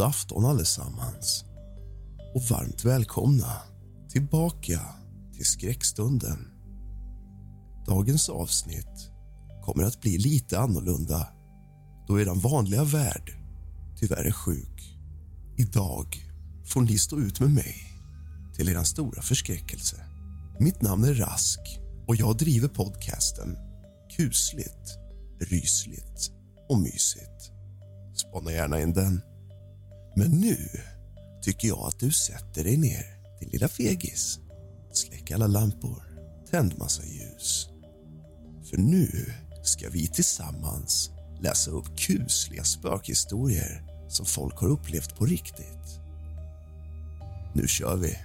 God afton allesammans och varmt välkomna tillbaka till skräckstunden. Dagens avsnitt kommer att bli lite annorlunda då er vanliga värld tyvärr är sjuk. Idag får ni stå ut med mig till er stora förskräckelse. Mitt namn är Rask och jag driver podcasten Kusligt, rysligt och mysigt. Spana gärna in den. Men nu tycker jag att du sätter dig ner, din lilla fegis. Släck alla lampor, tänd massa ljus. För nu ska vi tillsammans läsa upp kusliga spökhistorier som folk har upplevt på riktigt. Nu kör vi.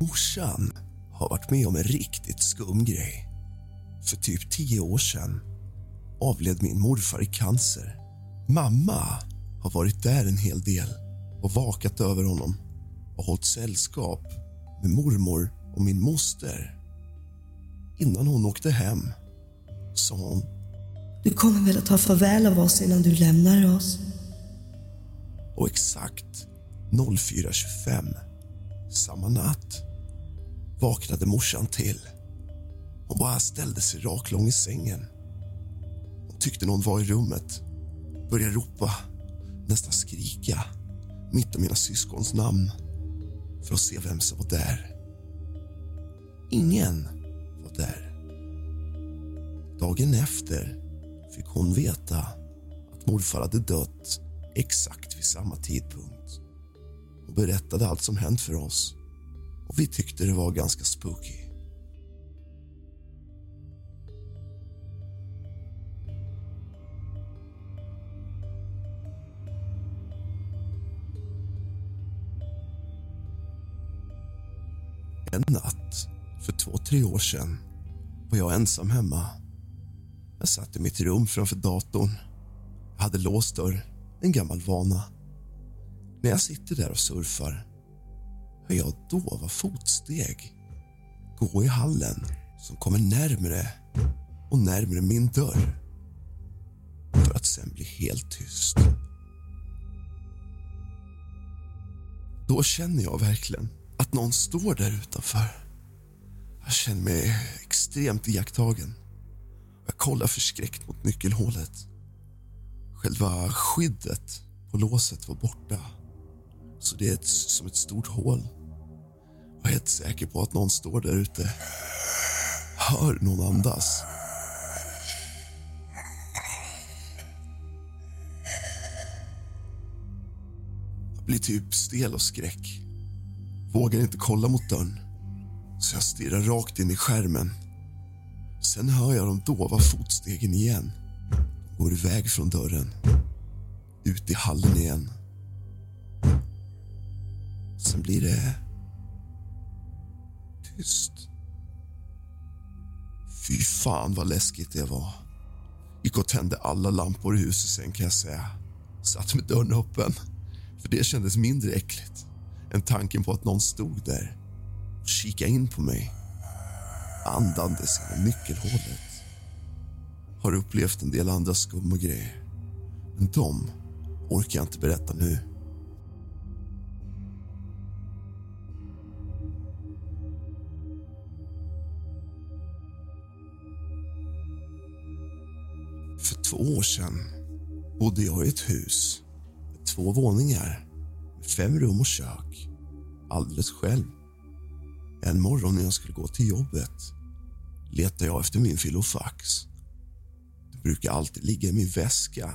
Morsan har varit med om en riktigt skum grej. För typ tio år sedan avled min morfar i cancer. Mamma har varit där en hel del och vakat över honom och hållit sällskap med mormor och min moster. Innan hon åkte hem sa hon Du kommer väl att ta farväl av oss innan du lämnar oss? och exakt 04.25 samma natt vaknade morsan till. Hon bara ställde sig raklång i sängen. Hon tyckte någon var i rummet. Började ropa, nästan skrika mitt i mina syskons namn för att se vem som var där. Ingen var där. Dagen efter fick hon veta att morfar hade dött exakt vid samma tidpunkt och berättade allt som hänt för oss. Och Vi tyckte det var ganska spooky. En natt för två, tre år sedan var jag ensam hemma. Jag satt i mitt rum framför datorn. Jag hade låst dörr, en gammal vana. När jag sitter där och surfar hör jag dova fotsteg gå i hallen som kommer närmre och närmre min dörr för att sen bli helt tyst. Då känner jag verkligen att någon står där utanför. Jag känner mig extremt iakttagen. Jag kollar förskräckt mot nyckelhålet. Själva skyddet på låset var borta. Så det är ett, som ett stort hål. Jag är helt säker på att någon står där ute. Hör någon andas. Jag blir typ stel och skräck. Vågar inte kolla mot dörren. Så jag stirrar rakt in i skärmen. Sen hör jag de dova fotstegen igen. De går iväg från dörren. Ut i hallen igen. Sen blir det tyst. Fy fan vad läskigt det var. Gick och tände alla lampor i huset sen kan jag säga. Satt med dörren öppen. För det kändes mindre äckligt än tanken på att någon stod där och kikade in på mig andandes genom nyckelhålet. Har upplevt en del andra skumma grejer, men de orkar jag inte berätta nu. För två år sedan bodde jag i ett hus med två våningar fem rum och kök, alldeles själv. En morgon när jag skulle gå till jobbet letade jag efter min filofax. Det brukar alltid ligga i min väska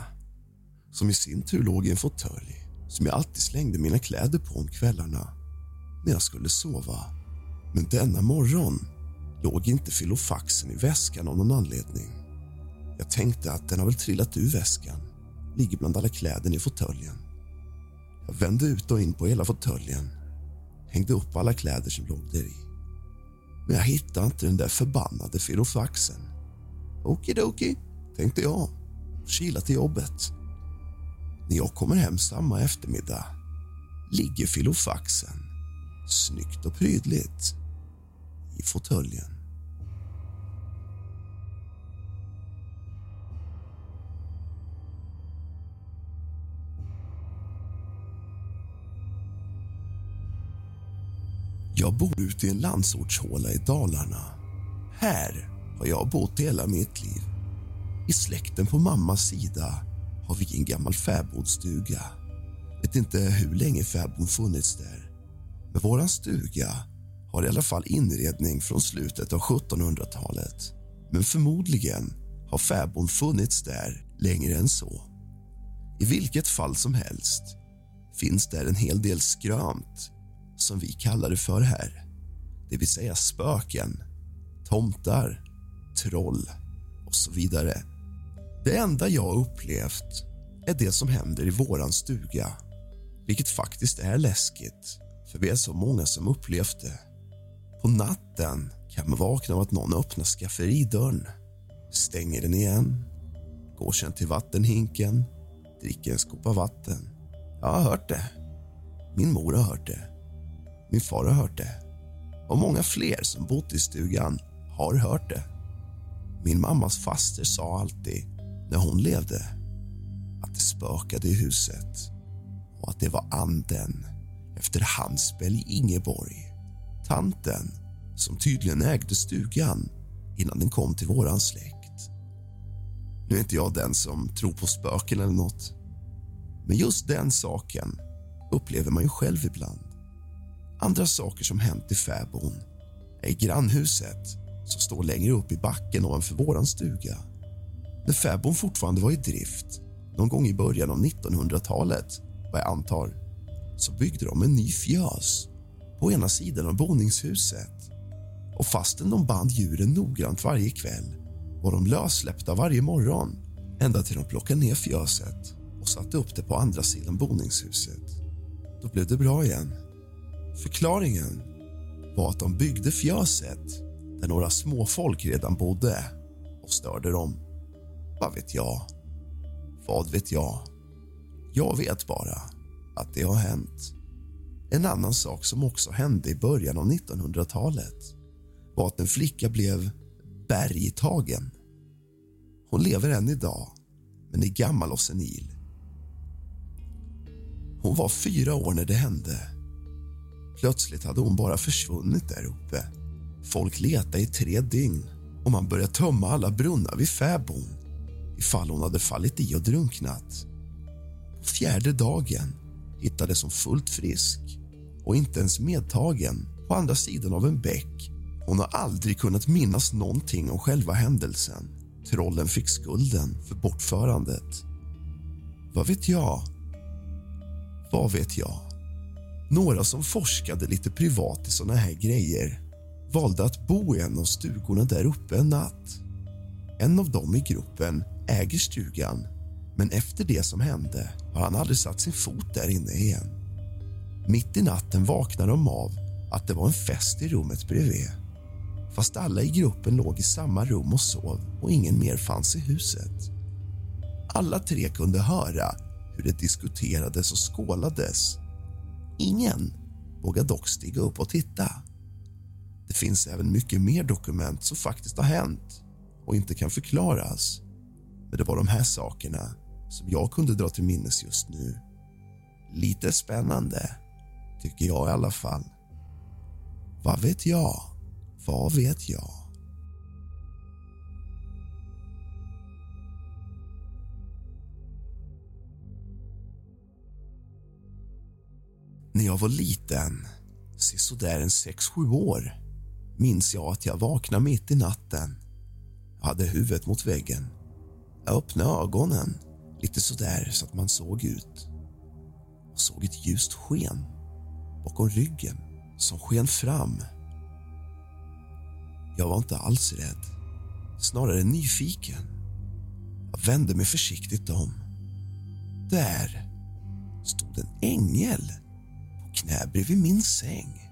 som i sin tur låg i en fåtölj som jag alltid slängde mina kläder på om kvällarna när jag skulle sova. Men denna morgon låg inte filofaxen i väskan av någon anledning. Jag tänkte att den har väl trillat ur väskan, ligger bland alla kläderna i fåtöljen. Jag vände ut och in på hela fåtöljen, hängde upp alla kläder som låg där i. Men jag hittade inte den där förbannade filofaxen. Okidoki, tänkte jag och kilade till jobbet. När jag kommer hem samma eftermiddag ligger filofaxen snyggt och prydligt i fåtöljen. Jag bor ute i en landsortshåla i Dalarna. Här har jag bott hela mitt liv. I släkten på mammas sida har vi en gammal fäbodstuga. Vet inte hur länge fäboden funnits där. Men våran stuga har i alla fall inredning från slutet av 1700-talet. Men förmodligen har fäboden funnits där längre än så. I vilket fall som helst finns där en hel del skrömt som vi kallar det för här. Det vill säga spöken, tomtar, troll och så vidare. Det enda jag upplevt är det som händer i våran stuga vilket faktiskt är läskigt, för vi är så många som upplevt det. På natten kan man vakna av att någon öppnar skafferidörren, stänger den igen, går sen till vattenhinken, dricker en skopa vatten. Jag har hört det. Min mor har hört det. Min far har hört det. Och många fler som bott i stugan har hört det. Min mammas faster sa alltid, när hon levde, att det spökade i huset och att det var anden efter Hansbell i Ingeborg. Tanten som tydligen ägde stugan innan den kom till våran släkt. Nu är inte jag den som tror på spöken eller nåt. Men just den saken upplever man ju själv ibland. Andra saker som hänt i fäbon är i grannhuset som står längre upp i backen ovanför våran stuga. När fäbon fortfarande var i drift, någon gång i början av 1900-talet vad jag antar, så byggde de en ny fjös på ena sidan av boningshuset. Och fastän de band djuren noggrant varje kväll var de lössläppta varje morgon ända till de plockade ner fjöset och satte upp det på andra sidan boningshuset. Då blev det bra igen. Förklaringen var att de byggde fjöset där några småfolk redan bodde och störde dem. Vad vet jag? Vad vet jag? Jag vet bara att det har hänt. En annan sak som också hände i början av 1900-talet var att en flicka blev bergtagen. Hon lever än idag, men är gammal och senil. Hon var fyra år när det hände. Plötsligt hade hon bara försvunnit där uppe. Folk letade i tre dygn och man började tömma alla brunnar vid fäbon ifall hon hade fallit i och drunknat. På fjärde dagen hittades hon fullt frisk och inte ens medtagen på andra sidan av en bäck. Hon har aldrig kunnat minnas någonting om själva händelsen. Trollen fick skulden för bortförandet. Vad vet jag? Vad vet jag? Några som forskade lite privat i såna här grejer valde att bo i en av stugorna där uppe en natt. En av dem i gruppen äger stugan men efter det som hände har han aldrig satt sin fot där inne igen. Mitt i natten vaknade de av att det var en fest i rummet bredvid. Fast alla i gruppen låg i samma rum och sov och ingen mer fanns i huset. Alla tre kunde höra hur det diskuterades och skålades. Ingen vågar dock stiga upp och titta. Det finns även mycket mer dokument som faktiskt har hänt och inte kan förklaras. Men det var de här sakerna som jag kunde dra till minnes just nu. Lite spännande, tycker jag i alla fall. Vad vet jag? Vad vet jag? När jag var liten, sisådär en sex sju år minns jag att jag vaknade mitt i natten. Jag hade huvudet mot väggen Jag öppnade ögonen lite sådär så att man såg ut och såg ett ljust sken bakom ryggen som sken fram. Jag var inte alls rädd, snarare nyfiken. Jag vände mig försiktigt om. Där stod en ängel knä bredvid min säng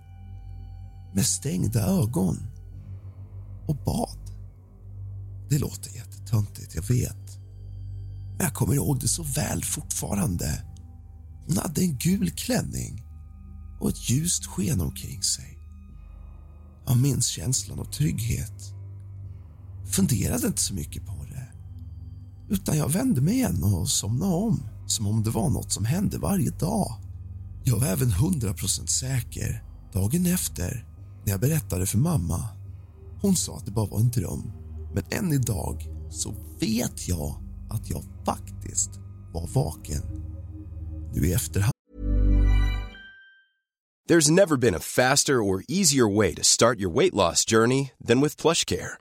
med stängda ögon och bad. Det låter jättetöntigt, jag vet. Men jag kommer ihåg det så väl fortfarande. Hon hade en gul klänning och ett ljust sken omkring sig. Jag minns känslan av trygghet. Funderade inte så mycket på det. Utan jag vände mig igen och somnade om som om det var något som hände varje dag. Jag var även hundra procent säker dagen efter när jag berättade för mamma. Hon sa att det bara var en dröm. Men än idag så vet jag att jag faktiskt var vaken. Nu i efterhand There's never been a faster or easier way to start your weight loss journey than with PlushCare.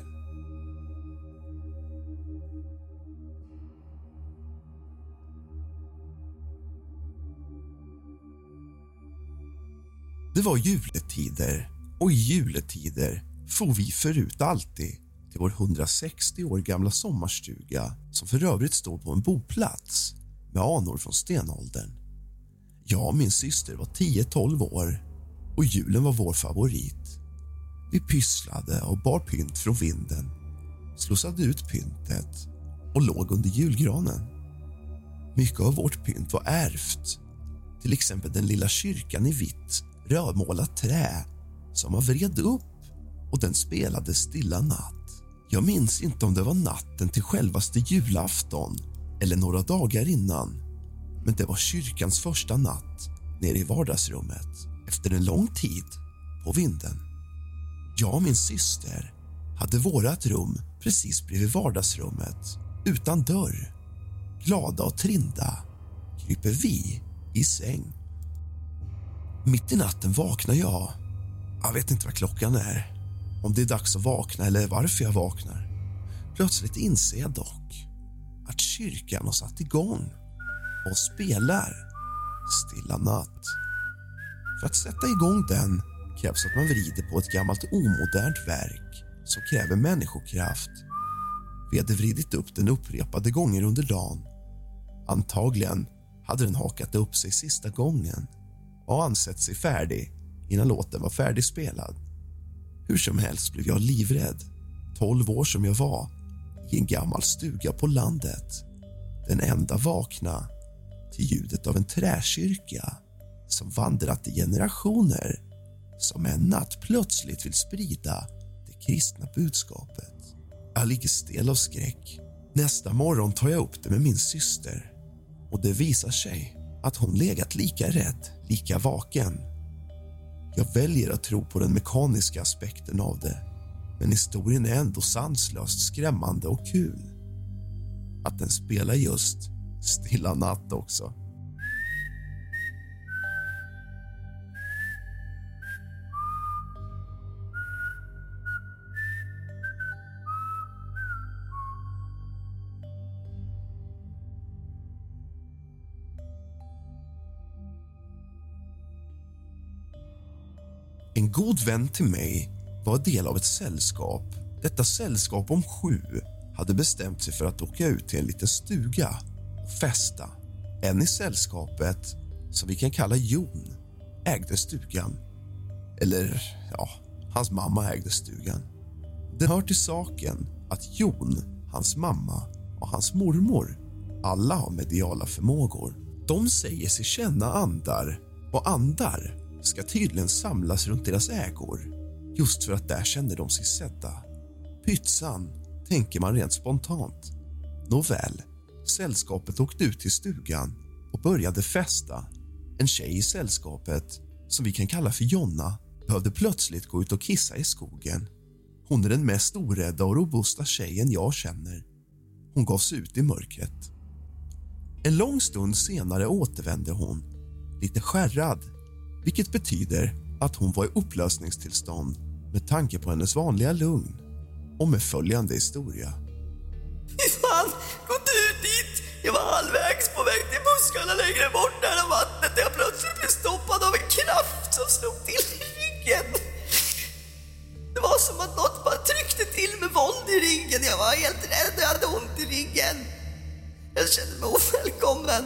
Det var juletider och i juletider for vi förut alltid till vår 160 år gamla sommarstuga som för övrigt står på en boplats med anor från stenåldern. Jag och min syster var 10-12 år och julen var vår favorit. Vi pysslade och bar pynt från vinden, slussade ut pyntet och låg under julgranen. Mycket av vårt pynt var ärvt. Till exempel den lilla kyrkan i vitt rödmålat trä som man vred upp och den spelade Stilla natt. Jag minns inte om det var natten till självaste julafton eller några dagar innan men det var kyrkans första natt nere i vardagsrummet efter en lång tid på vinden. Jag och min syster hade vårt rum precis bredvid vardagsrummet utan dörr. Glada och trinda kryper vi i säng. Mitt i natten vaknar jag. Jag vet inte vad klockan är, om det är dags att vakna eller varför jag vaknar. Plötsligt inser jag dock att kyrkan har satt igång och spelar Stilla natt. För att sätta igång den krävs att man vrider på ett gammalt omodernt verk som kräver människokraft. Vi hade vridit upp den upprepade gånger under dagen. Antagligen hade den hakat upp sig sista gången och ansett sig färdig innan låten var färdigspelad. Hur som helst blev jag livrädd, 12 år som jag var i en gammal stuga på landet. Den enda vakna till ljudet av en träkyrka som vandrat i generationer som en natt plötsligt vill sprida det kristna budskapet. Jag ligger stel av skräck. Nästa morgon tar jag upp det med min syster och det visar sig att hon legat lika rädd, lika vaken. Jag väljer att tro på den mekaniska aspekten av det men historien är ändå sanslöst skrämmande och kul. Att den spelar just Stilla natt också. En god vän till mig var del av ett sällskap. Detta sällskap om sju hade bestämt sig för att åka ut till en liten stuga och festa En i sällskapet, som vi kan kalla Jon, ägde stugan. Eller, ja, hans mamma ägde stugan. Det hör till saken att Jon, hans mamma och hans mormor alla har mediala förmågor. De säger sig känna andar och andar ska tydligen samlas runt deras ägor just för att där känner de sig sedda. Pytsan, tänker man rent spontant. Nåväl, sällskapet åkte ut till stugan och började festa. En tjej i sällskapet, som vi kan kalla för Jonna behövde plötsligt gå ut och kissa i skogen. Hon är den mest orädda och robusta tjejen jag känner. Hon gav sig ut i mörkret. En lång stund senare återvände hon, lite skärrad vilket betyder att hon var i upplösningstillstånd med tanke på hennes vanliga lugn och med följande historia. Fy fan, gå inte ut dit! Jag var halvvägs på väg till buskarna längre bort nära vattnet när jag plötsligt blev stoppad av en kraft som slog till i ryggen. Det var som att något bara tryckte till med våld i ryggen. Jag var helt rädd och jag hade ont i ryggen. Jag kände mig ovälkommen.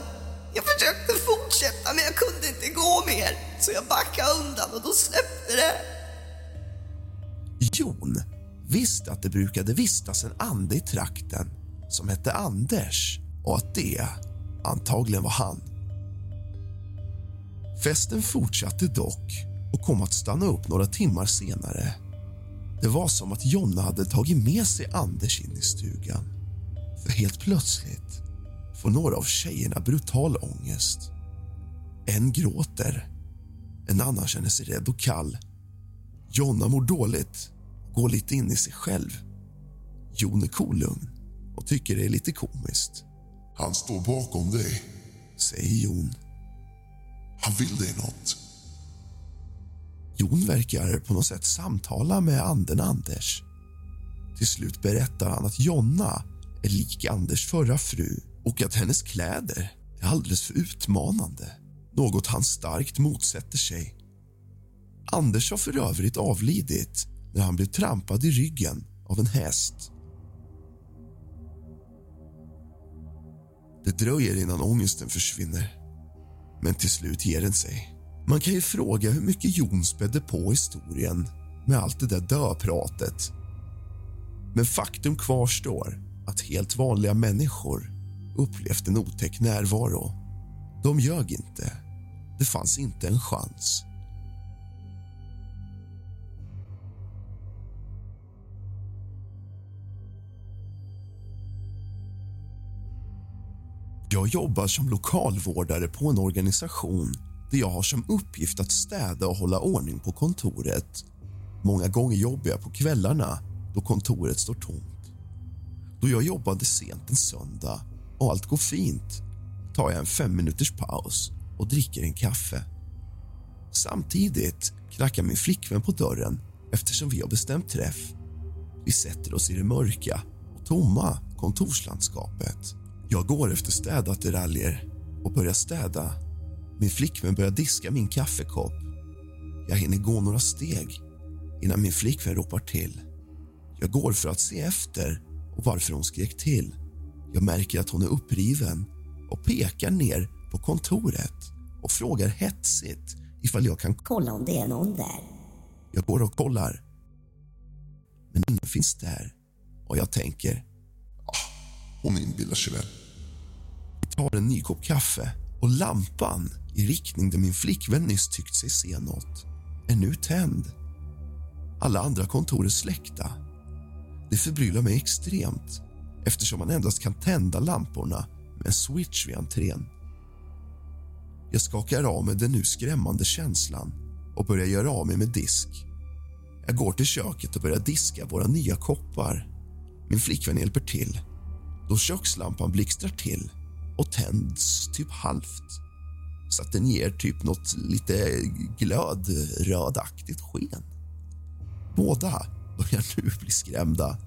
Jag försökte fortsätta men jag kunde inte gå mer. Så jag backade undan och då släppte det. Jon visste att det brukade vistas en ande i trakten som hette Anders och att det antagligen var han. Festen fortsatte dock och kom att stanna upp några timmar senare. Det var som att Jonna hade tagit med sig Anders in i stugan. För helt plötsligt får några av tjejerna brutal ångest. En gråter, en annan känner sig rädd och kall. Jonna mår dåligt och går lite in i sig själv. Jon är kolugn och tycker det är lite komiskt. Han står bakom dig. Säger Jon. Han vill dig något. Jon verkar på något sätt samtala med anden Anders. Till slut berättar han att Jonna är lik Anders förra fru och att hennes kläder är alldeles för utmanande. Något han starkt motsätter sig. Anders har för övrigt avlidit när han blev trampad i ryggen av en häst. Det dröjer innan ångesten försvinner, men till slut ger den sig. Man kan ju fråga hur mycket Jon spädde på historien med allt det där döpratet. Men faktum kvarstår att helt vanliga människor upplevt en otäck närvaro. De ljög inte. Det fanns inte en chans. Jag jobbar som lokalvårdare på en organisation där jag har som uppgift att städa och hålla ordning på kontoret. Många gånger jobbar jag på kvällarna då kontoret står tomt. Då jag jobbade sent en söndag och allt går fint tar jag en fem minuters paus och dricker en kaffe. Samtidigt knackar min flickvän på dörren eftersom vi har bestämt träff. Vi sätter oss i det mörka och tomma kontorslandskapet. Jag går efter städattiraljer och börjar städa. Min flickvän börjar diska min kaffekopp. Jag hinner gå några steg innan min flickvän ropar till. Jag går för att se efter och varför hon skrek till. Jag märker att hon är uppriven och pekar ner på kontoret och frågar hetsigt ifall jag kan kolla om det är någon där. Jag går och kollar, men ingen finns där. Och jag tänker... Hon inbillar sig väl. Jag tar en ny kopp kaffe och lampan i riktning där min flickvän nyss tyckt sig se något är nu tänd. Alla andra kontor är släckta. Det förbryllar mig extremt eftersom man endast kan tända lamporna med en switch vid entrén. Jag skakar av mig den nu skrämmande känslan och börjar göra av mig med disk. Jag går till köket och börjar diska våra nya koppar. Min flickvän hjälper till då kökslampan blixtrar till och tänds typ halvt så att den ger typ något lite glödrödaktigt sken. Båda börjar nu bli skrämda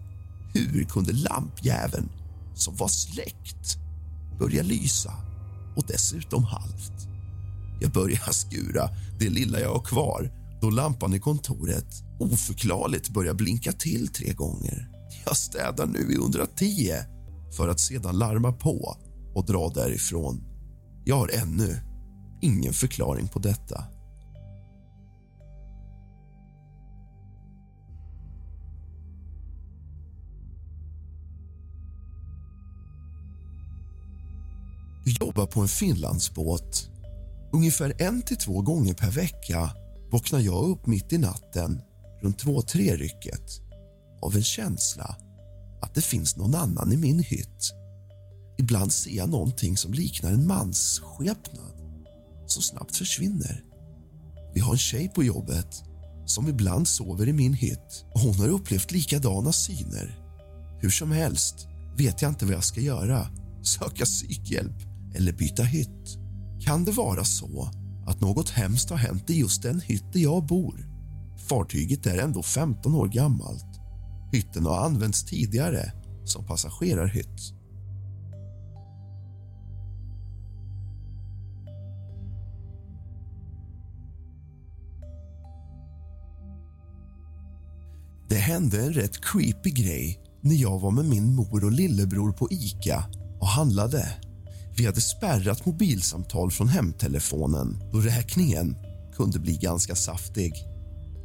hur kunde lampjäveln, som var släckt, börja lysa och dessutom halvt? Jag börjar skura det lilla jag har kvar då lampan i kontoret oförklarligt börjar blinka till tre gånger. Jag städar nu i 110 för att sedan larma på och dra därifrån. Jag har ännu ingen förklaring på detta. Jobbar på en Finlandsbåt. Ungefär en till två gånger per vecka vaknar jag upp mitt i natten runt två-tre rycket av en känsla att det finns någon annan i min hytt. Ibland ser jag någonting som liknar en mans skepnad som snabbt försvinner. Vi har en tjej på jobbet som ibland sover i min hytt och hon har upplevt likadana syner. Hur som helst vet jag inte vad jag ska göra. Söka psykhjälp eller byta hytt. Kan det vara så att något hemskt har hänt i just den hytt där jag bor? Fartyget är ändå 15 år gammalt. Hytten har använts tidigare som passagerarhytt. Det hände en rätt creepy grej när jag var med min mor och lillebror på Ica och handlade. Vi hade spärrat mobilsamtal från hemtelefonen då räkningen kunde bli ganska saftig.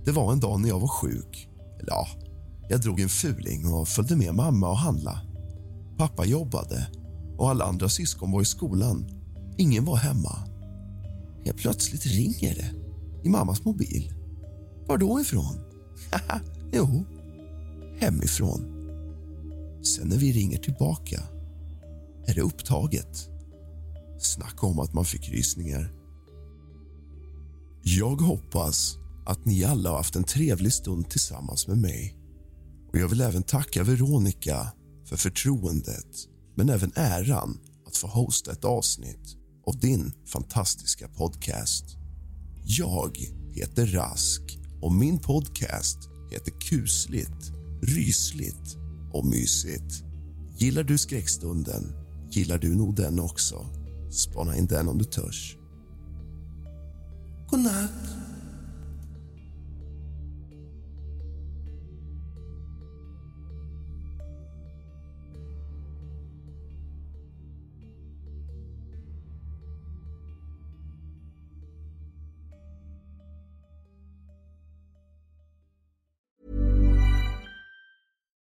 Det var en dag när jag var sjuk. Eller ja, jag drog en fuling och följde med mamma och handla. Pappa jobbade och alla andra syskon var i skolan. Ingen var hemma. Helt plötsligt ringer det i mammas mobil. Var då ifrån? jo, hemifrån. Sen när vi ringer tillbaka är det upptaget. Snacka om att man fick rysningar. Jag hoppas att ni alla har haft en trevlig stund tillsammans med mig. Och Jag vill även tacka Veronica för förtroendet men även äran att få hosta ett avsnitt av din fantastiska podcast. Jag heter Rask och min podcast heter kusligt, rysligt och mysigt. Gillar du skräckstunden gillar du nog den också. Spana in den om du törs. God natt.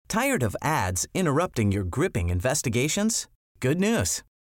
Tired of ads interrupting your gripping investigations? Good news.